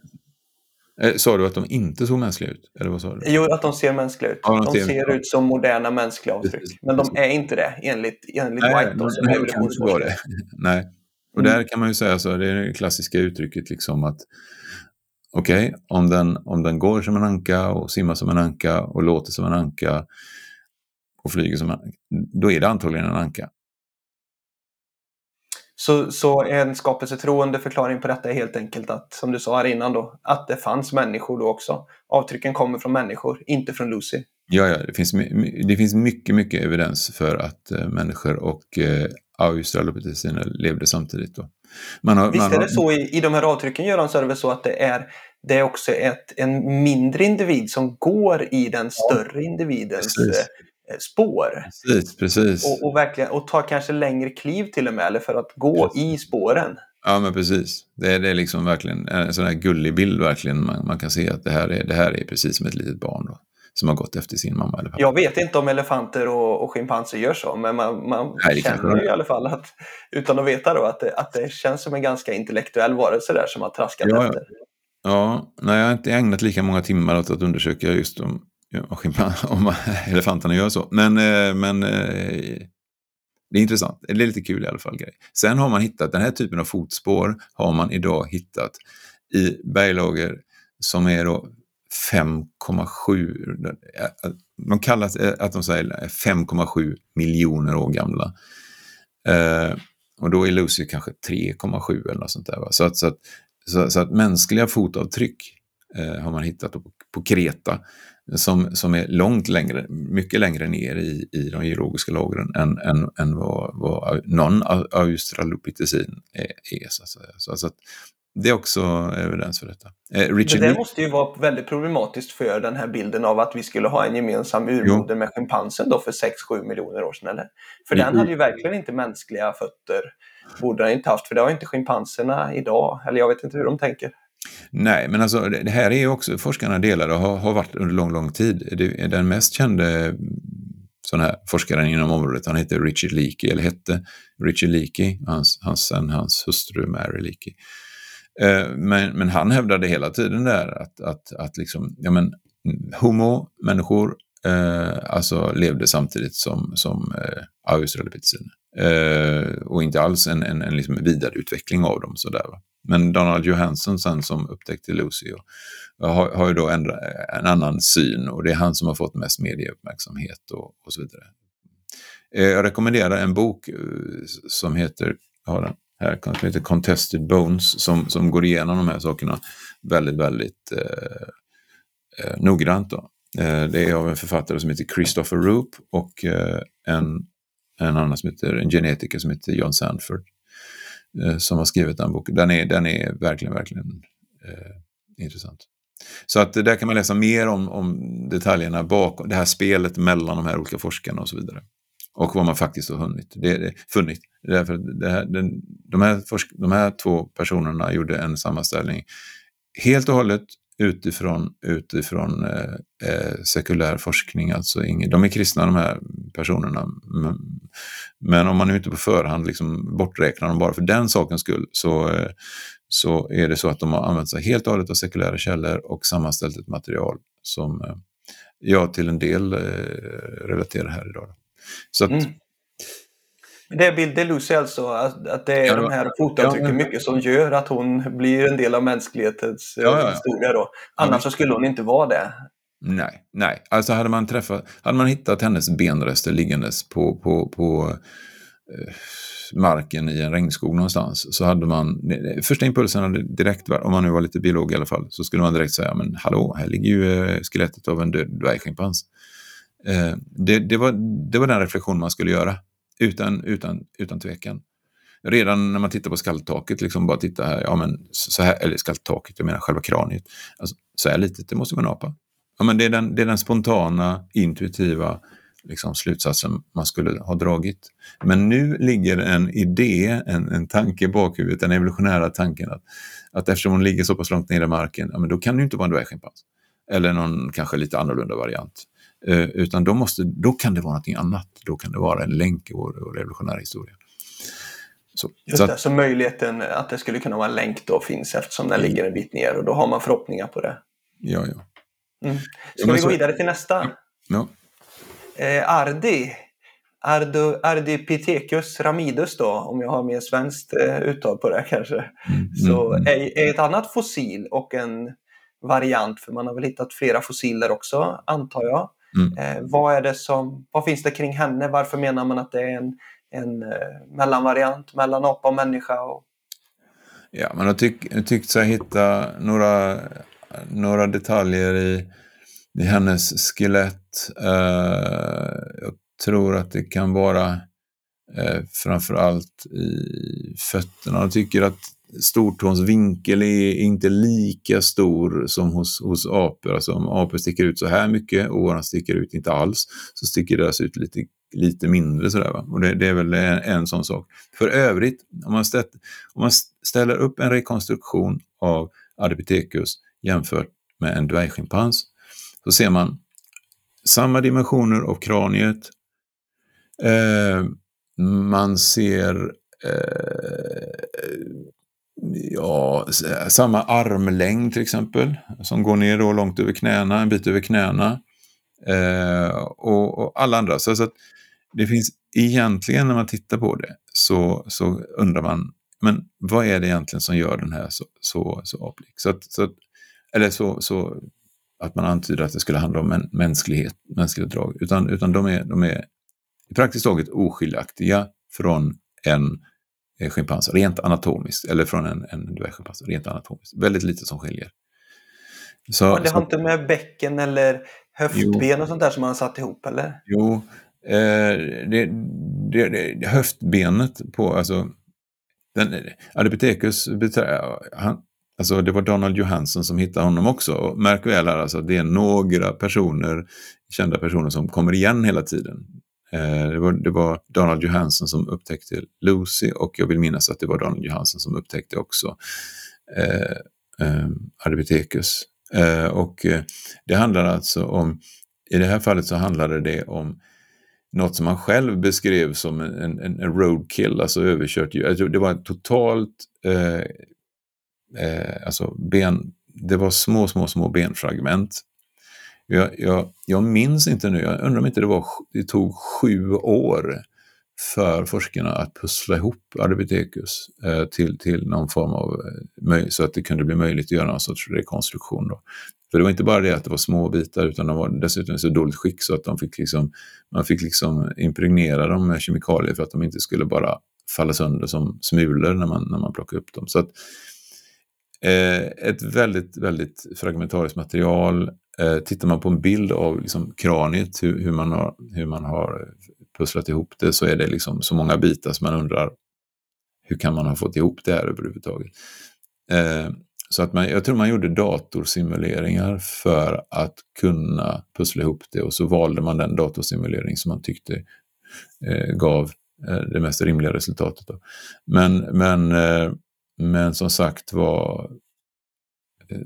Eh, sa du att de inte såg mänskliga ut? Eller vad sa du? Jo, att de ser mänskliga ut. Ja, de, de ser, ser ut som moderna mänskliga avtryck. Precis, men de är inte det enligt, enligt nej, White. som nej, kan inte vara det. [LAUGHS] nej. Och mm. där kan man ju säga så, det är det klassiska uttrycket liksom att Okej, okay? om, den, om den går som en anka och simmar som en anka och låter som en anka och flyger som en anka, då är det antagligen en anka. Så, så en skapelsetroende förklaring på detta är helt enkelt att, som du sa här innan då, att det fanns människor då också. Avtrycken kommer från människor, inte från Lucy. Ja, ja det, finns, det finns mycket, mycket evidens för att äh, människor och äh, australopitheciner levde samtidigt. Då. Man har, Visst man har... är det så i, i de här avtrycken Göran, så är det väl så att det är, det är också ett, en mindre individ som går i den större individens Precis. Eh, spår. Precis, precis. Och, och, verkligen, och tar kanske längre kliv till och med, eller för att gå precis. i spåren. Ja, men precis. Det är, det är liksom verkligen en sån här gullig bild verkligen. Man, man kan se att det här, är, det här är precis som ett litet barn. Då som har gått efter sin mamma eller pappa. Jag vet inte om elefanter och, och schimpanser gör så, men man, man Nej, känner ju i alla fall att, utan att veta då, att det, att det känns som en ganska intellektuell varelse där som har traskat ja, efter. Ja, nej, jag har inte ägnat lika många timmar åt att undersöka just om, [LAUGHS] om elefanterna gör så. Men, eh, men eh, det är intressant. Det är lite kul i alla fall. Grej. Sen har man hittat, den här typen av fotspår har man idag hittat i berglager som är då 5,7, de kallar eh, att de säger 5,7 miljoner år gamla. Och då är Lucy kanske 3,7 eller något sånt där. Va? Så, att, så, att, så, så, att mänskliga fotavtryck har man hittat på, på Kreta som, som är långt längre, mycket längre ner i, i de geologiska lagren än, än, än vad, vad någon australopithecin är. är så att säga. Så, alltså att det är också evidens för detta. Eh, Richard det där måste ju vara väldigt problematiskt för den här bilden av att vi skulle ha en gemensam urmoder med schimpansen då för 6-7 miljoner år sedan, eller? För jo. den hade ju verkligen inte mänskliga fötter. Borde den inte haft, för det har inte schimpanserna idag. Eller jag vet inte hur de tänker. Nej, men alltså det här är ju också forskarna delade och har, har varit under lång, lång tid. Det är den mest kände mm, sån här forskaren inom området, han heter Richard Leakey, eller hette Richard Leakey, hans, hans, sen hans hustru Mary Leakey. Eh, men, men han hävdade hela tiden där att, att, att liksom, ja men, homo, människor, eh, alltså levde samtidigt som, som eh, australopitheciner. Eh, och inte alls en, en, en liksom vidareutveckling av dem. Sådär, va? Men Donald Johansson sen som upptäckte Lucy och, har, har ju då en, en annan syn och det är han som har fått mest medieuppmärksamhet och, och så vidare. Eh, jag rekommenderar en bok eh, som heter, har den här, som heter Contested Bones som, som går igenom de här sakerna väldigt, väldigt eh, eh, noggrant. Då. Eh, det är av en författare som heter Christopher Roop och eh, en, en annan som heter, en genetiker som heter John Sanford eh, Eh, som har skrivit den boken. Den är, den är verkligen, verkligen eh, intressant. Så att där kan man läsa mer om, om detaljerna bakom det här spelet mellan de här olika forskarna och så vidare. Och vad man faktiskt har hunnit, det, det, funnit. Därför det här, den, de, här forsk, de här två personerna gjorde en sammanställning helt och hållet utifrån, utifrån eh, eh, sekulär forskning. Alltså ingen, de är kristna de här personerna. Men, men om man nu inte på förhand liksom borträknar dem bara för den sakens skull så, eh, så är det så att de har använt sig helt och hållet av sekulära källor och sammanställt ett material som eh, jag till en del eh, relaterar här idag. Så att, mm. Det är Bill Lucy alltså, att, det är ja, de här fotavtrycken ja, mycket som gör att hon blir en del av mänsklighetens ja, historia då. Annars så skulle hon inte vara det. Nej, nej. Alltså hade man träffat, hade man hittat hennes benrester liggandes på, på, på eh, marken i en regnskog någonstans så hade man, första impulsen hade direkt, om man nu var lite biolog i alla fall, så skulle man direkt säga, men hallå, här ligger ju eh, skelettet av en död dvärgschimpans. Eh, det, det, var, det var den reflektion man skulle göra, utan, utan, utan tvekan. Redan när man tittar på skalltaket, liksom bara titta här, ja men så här, eller skalltaket, jag menar själva kraniet. Alltså, så här litet, det måste vara en apa. Ja, men det, är den, det är den spontana, intuitiva liksom, slutsatsen man skulle ha dragit. Men nu ligger en idé, en, en tanke i bakhuvudet, den evolutionära tanken att, att eftersom hon ligger så pass långt ner i marken, ja, men då kan det ju inte vara en dvärgschimpans. Eller någon kanske lite annorlunda variant. Eh, utan då, måste, då kan det vara någonting annat. Då kan det vara en länk i vår, vår revolutionära historia. Så, Just så det, så möjligheten att det skulle kunna vara en länk då finns eftersom den ligger en bit ner och då har man förhoppningar på det. Ja, ja. Mm. Ska ja, vi så... gå vidare till nästa? Ja. Eh, Ardi. Ardo, Ardipithecus ramidus då, om jag har mer svenskt eh, uttal på det kanske. Mm, så mm, är, är ett annat fossil och en variant, för man har väl hittat flera fossiler också, antar jag. Mm. Eh, vad, är det som, vad finns det kring henne? Varför menar man att det är en, en eh, mellanvariant mellan apa och människa? Och... Ja, man har tyck, tyckt sig hitta några, några detaljer i, i hennes skelett. Eh, jag tror att det kan vara eh, framförallt i fötterna. Jag tycker att stortåns vinkel är inte lika stor som hos, hos apor. Alltså om apor sticker ut så här mycket och våran sticker ut inte alls, så sticker deras ut lite, lite mindre. Sådär, va? Och det, det är väl en, en, sån sak. För övrigt, om man, ställ, om man ställer upp en rekonstruktion av Ardipithecus jämfört med en dvärgschimpans, så ser man samma dimensioner av kraniet. Eh, man ser eh, ja, samma armlängd till exempel, som går ner då långt över knäna, en bit över knäna. Eh, och, och, alla andra. Så, så att det finns egentligen när man tittar på det så, så undrar man, men vad är det egentligen som gör den här så, så, så aplik? Så, att, så eller så, så att man antyder att det skulle handla om en mänsklighet, mänskliga drag, utan, utan de, är, de är praktiskt taget oskiljaktiga från en schimpans rent anatomiskt, eller från en, en dvärgschimpans rent anatomiskt. Väldigt lite som skiljer. Så, ja, det har så, inte med bäcken eller höftben jo, och sånt där som man har satt ihop eller? Jo, eh, det, det, det, höftbenet på, alltså den, Ardipithecus, han, Alltså det var Donald Johansson som hittade honom också. Och märk väl här, alltså, det är några personer, kända personer som kommer igen hela tiden. Eh, det, var, det var Donald Johansson som upptäckte Lucy och jag vill minnas att det var Donald Johansson som upptäckte också eh, eh, Ardipithecus. Eh, och eh, det handlar alltså om, i det här fallet så handlade det om något som han själv beskrev som en, en, en roadkill, alltså överkört djur. Alltså, det var totalt eh, eh, alltså ben, det var små, små, små benfragment. Jag, jag, jag minns inte nu, jag undrar om inte det, var, det tog sju år för forskarna att pussla ihop Ardipithecus eh, till, till någon form av, eh, så att det kunde bli möjligt att göra någon sorts rekonstruktion. Då. För det var inte bara det att det var små bitar utan de var dessutom i så dåligt skick så att de fick liksom, man fick liksom impregnera dem med kemikalier för att de inte skulle bara falla sönder som smulor när man, när man plockade upp dem. Så att, eh, Eh, ett väldigt, väldigt fragmentariskt material. Eh, tittar man på en bild av liksom kraniet, hur, hur, man har, hur man har pusslat ihop det, så är det liksom så många bitar som man undrar hur kan man ha fått ihop det här överhuvudtaget. Eh, så att man, jag tror man gjorde datorsimuleringar för att kunna pussla ihop det och så valde man den datorsimulering som man tyckte eh, gav eh, det mest rimliga resultatet. Då. Men, men, eh, men som sagt var eh,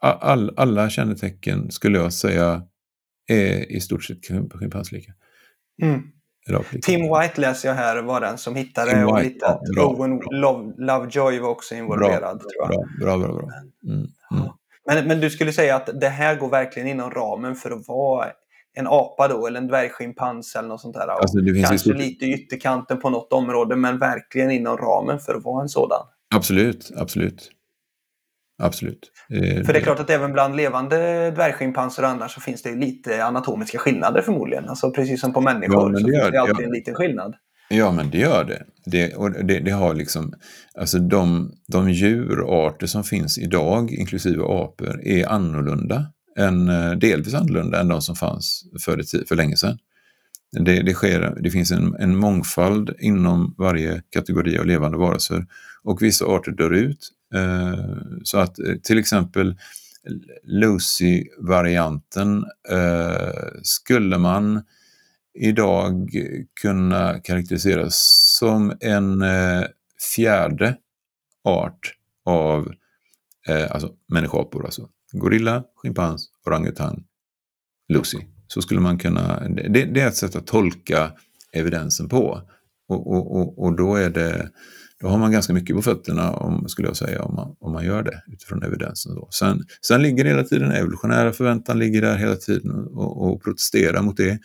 all, alla kännetecken skulle jag säga är i stort sett schimpanslika. Mm. Tim White läser jag här var den som hittade Tim och lite att ja, Owen Love, Lovejoy var också involverad. Bra, tror jag. bra, bra. bra, bra. Mm, mm. Men, men du skulle säga att det här går verkligen inom ramen för att vara en apa då, eller en dvärgschimpans eller något sånt där. Alltså, kanske stort... lite i ytterkanten på något område, men verkligen inom ramen för att vara en sådan. Absolut, absolut. Absolut. Eh, För det är klart att även bland levande dvärgschimpanser och andra så finns det lite anatomiska skillnader förmodligen. Alltså precis som på människor ja, så finns det alltid ja. en liten skillnad. Ja, men det gör det. Det, och det, det har liksom, alltså de, de djurarter som finns idag, inklusive apor, är annorlunda. Än, eh, delvis annorlunda än de som fanns för, för länge sedan. Det, det, sker, det finns en, en mångfald inom varje kategori av levande varelser och vissa arter dör ut Eh, så att eh, till exempel Lucy-varianten eh, skulle man idag kunna karaktäriseras som en eh, fjärde art av alltså människoapor, alltså gorilla, schimpans, orangutang, Lucy. Så skulle man kunna, det, det, är ett sätt att tolka evidensen på. Och, och, och, och då är det då har man ganska mycket på fötterna, om, skulle jag säga, om man, om man gör det utifrån evidensen. Då. Sen, sen ligger hela tiden, evolutionära förväntan ligger där hela tiden och, och protesterar mot det.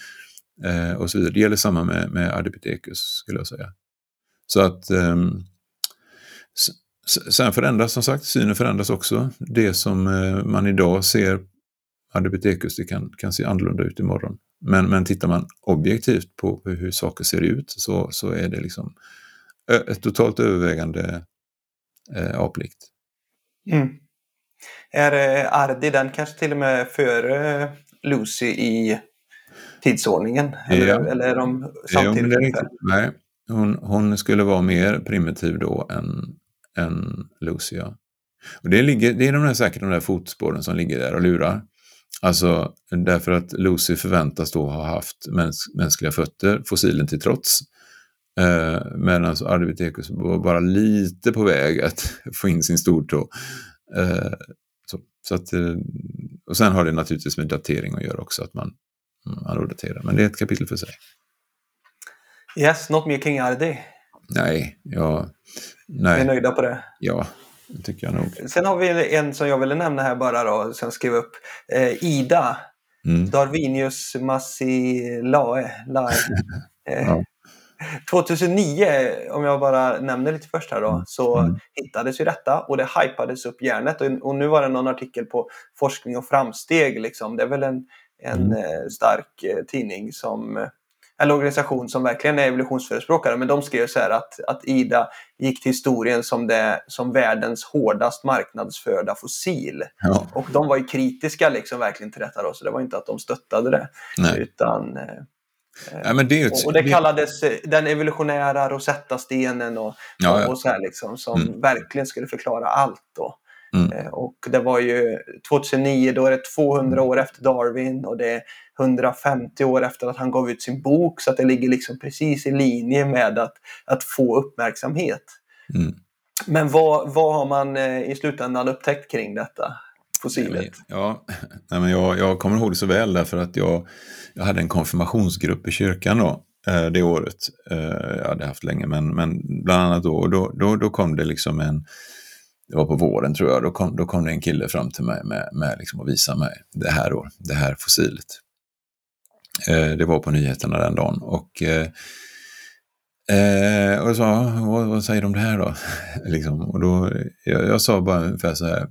Eh, och så vidare. Det gäller samma med, med Ardipithecus, skulle jag säga. Så att eh, Sen förändras som sagt, synen förändras också. Det som eh, man idag ser Ardipithecus, det kan, kan se annorlunda ut imorgon. Men, men tittar man objektivt på hur saker ser ut så, så är det liksom ett totalt övervägande eh, aplikt. Mm. Är eh, Ardi den kanske till och med före eh, Lucy i tidsordningen? Eller, ja. eller är de samtidigt? Jo, Nej, hon, hon, skulle vara mer primitiv då än, än Lucy. Och det, ligger, det är de där, säkert de där fotspåren som ligger där och lurar. Alltså därför att Lucy förväntas då ha haft mäns mänskliga fötter, fossilen till trots. Eh, Medan alltså var bara lite på väg att [LAUGHS] få in sin stortå. Eh, så, så att, eh, och sen har det naturligtvis med datering att göra också, att man, man daterar. Men det är ett kapitel för sig. Yes, något mer kring Ardi? Nej, ja, nej. Vi är nöjda på det? Ja, det tycker jag nog. Sen har vi en som jag ville nämna här bara då, som jag skrev upp. Eh, Ida. Mm. Darwinius Massilae. Lae. [LAUGHS] ja. 2009, om jag bara nämner lite först här då, mm. så mm. hittades ju detta och det hypades upp järnet. Och, och, nu var det någon artikel på Forskning och framsteg. Liksom. Det är väl en, en mm. Eh, stark eh, tidning som eh, en organisation som verkligen är evolutionsförespråkare, men de skrev så här att, att IDA gick till historien som, det, som världens hårdast marknadsförda fossil. Ja. Och de var ju kritiska liksom verkligen till detta då, så det var inte att de stöttade det. Nej. Utan Ja, men det och det kallades den evolutionära Rosetta-stenen och, ja, ja. och så här liksom, som mm. verkligen skulle förklara allt. Då. Mm. Och det var ju 2009, då är det 200 år efter Darwin och det är 150 år efter att han gav ut sin bok så att det ligger liksom precis i linje med att, att få uppmärksamhet. Mm. Men vad, vad har man i slutändan upptäckt kring detta? fossilet? Ja, [LAUGHS] nej, men jag, jag kommer ihåg det så väl därför att jag, jag hade en konfirmationsgrupp i kyrkan då, eh, det året. Eh, jag hade haft länge, men, men bland annat då, och då, då, då kom det liksom en, det var på våren tror jag, då kom, då kom det en kille fram till mig med, med liksom att visa mig det här, då, det här fossilet. Eh, det var på nyheterna den dagen och Eh, och jag sa, vad, vad, säger de om det här då? [LAUGHS] liksom, och då jag, jag, sa bara ungefär så här,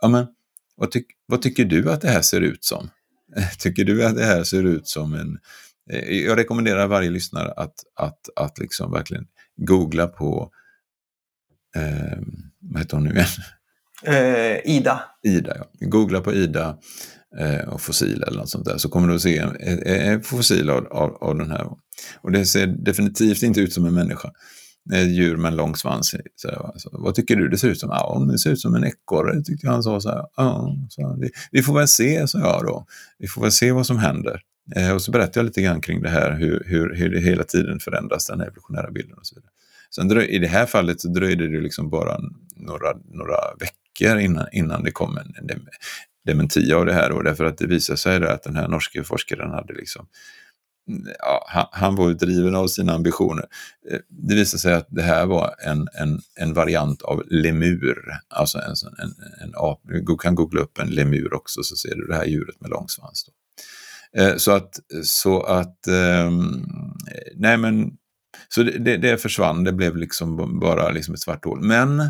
ja men vad, tyck, vad tycker du att det här ser ut som? [LAUGHS] Tycker du att det här ser ut som en... Eh, jag rekommenderar varje lyssnare att, att, att liksom verkligen googla på... Eh, vad heter hon nu igen? Eh, Ida. Ida, ja. Googla på Ida eh, Eh, och fossil eller något sånt där så kommer du att se en, en fossil av, av, av den här. Och det ser definitivt inte ut som en människa ett djur med en lång svans. Så, alltså, vad tycker du det ser ut som? Ja, det ser ut som en ekorre, tyckte han sa. Så här, ja, så, vi, vi, får väl se, sa jag då. Vi får väl se vad som händer. Eh, och så berättade jag lite grann kring det här, hur, hur, hur det hela tiden förändras, den evolutionära bilden och så vidare. Sen dröj, I det här fallet så dröjde det liksom bara några, några veckor innan, innan det kom en, en dementi av det här. då, därför att det visade sig att den här norske forskaren hade liksom ja, han, han var driven av sina ambitioner. Eh, det visade sig att det här var en, en, en variant av lemur, alltså en, en, en ap. Du kan googla upp en lemur också så ser du det här djuret med lång svans. Då. Eh, så att, så att um, nej men, så det, det, försvann, det blev liksom bara liksom ett svart hål. Men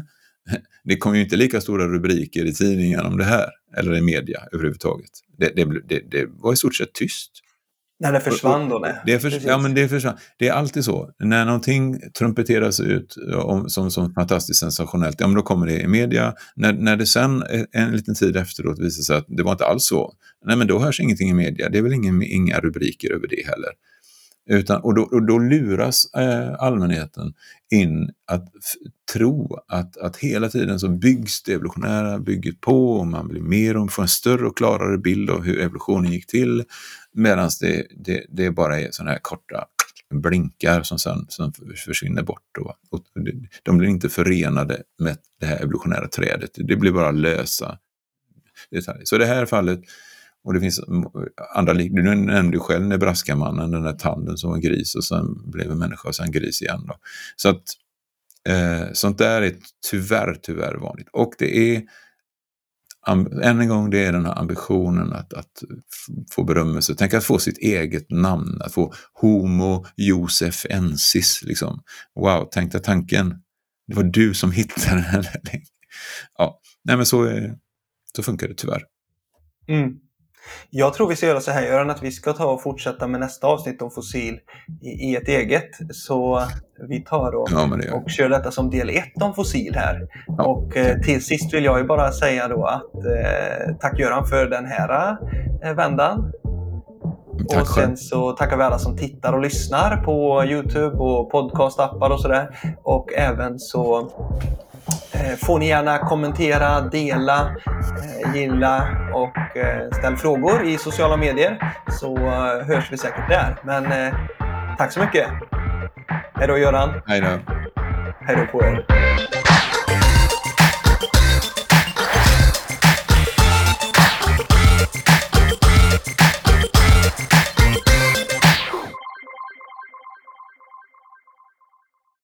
det kom ju inte lika stora rubriker i tidningen om det här, eller i media överhuvudtaget. Det, det, det var i stort sett tyst. När det försvann då? Nej. Det för, ja, men det försvann. Det är alltid så. När någonting trumpeteras ut om, som, som fantastiskt sensationellt, ja men då kommer det i media. När, när det sen en liten tid efteråt visar sig att det var inte alls så, nej men då hörs ingenting i media. Det är väl ingen, inga rubriker över det heller. Utan, och, då, och då luras eh, allmänheten in att tro att, att hela tiden så byggs det evolutionära bygget på och man blir mer och får en större och klarare bild av hur evolutionen gick till. Medan det, det, det bara är sådana här korta blinkar som sen som försvinner bort. Då. Och de blir inte förenade med det här evolutionära trädet. Det blir bara lösa detaljer. Så i det här fallet och det finns mm, andra Du nämnde själv Nebraska-mannen, den där tanden som var gris och sen blev en människa och sen gris igen. Då. Så att eh, sånt där är tyvärr, tyvärr vanligt. Och det är, än en gång, det är den här ambitionen att, att få berömmelse. Tänk att få sitt eget namn, att få Homo Josef Ensis. Liksom. Wow, tänk dig tanken. Det var du som hittade den. ja, nej men så, så funkar det tyvärr. Mm. Jag tror vi ska göra så här Göran, att vi ska ta och fortsätta med nästa avsnitt om fossil i, i ett eget. Så vi tar och, ja, det och kör detta som del ett om fossil här. Ja. Och eh, till sist vill jag ju bara säga då att eh, tack Göran för den här eh, vändan. Tack och sen så tackar vi alla som tittar och lyssnar på Youtube och podcastappar och sådär. Och även så får ni gärna kommentera, dela, eh, gilla och eh, ställ frågor i sociala medier så hörs vi säkert där. Men tack så mycket! Hej då Göran! Hej då! Hej då på er!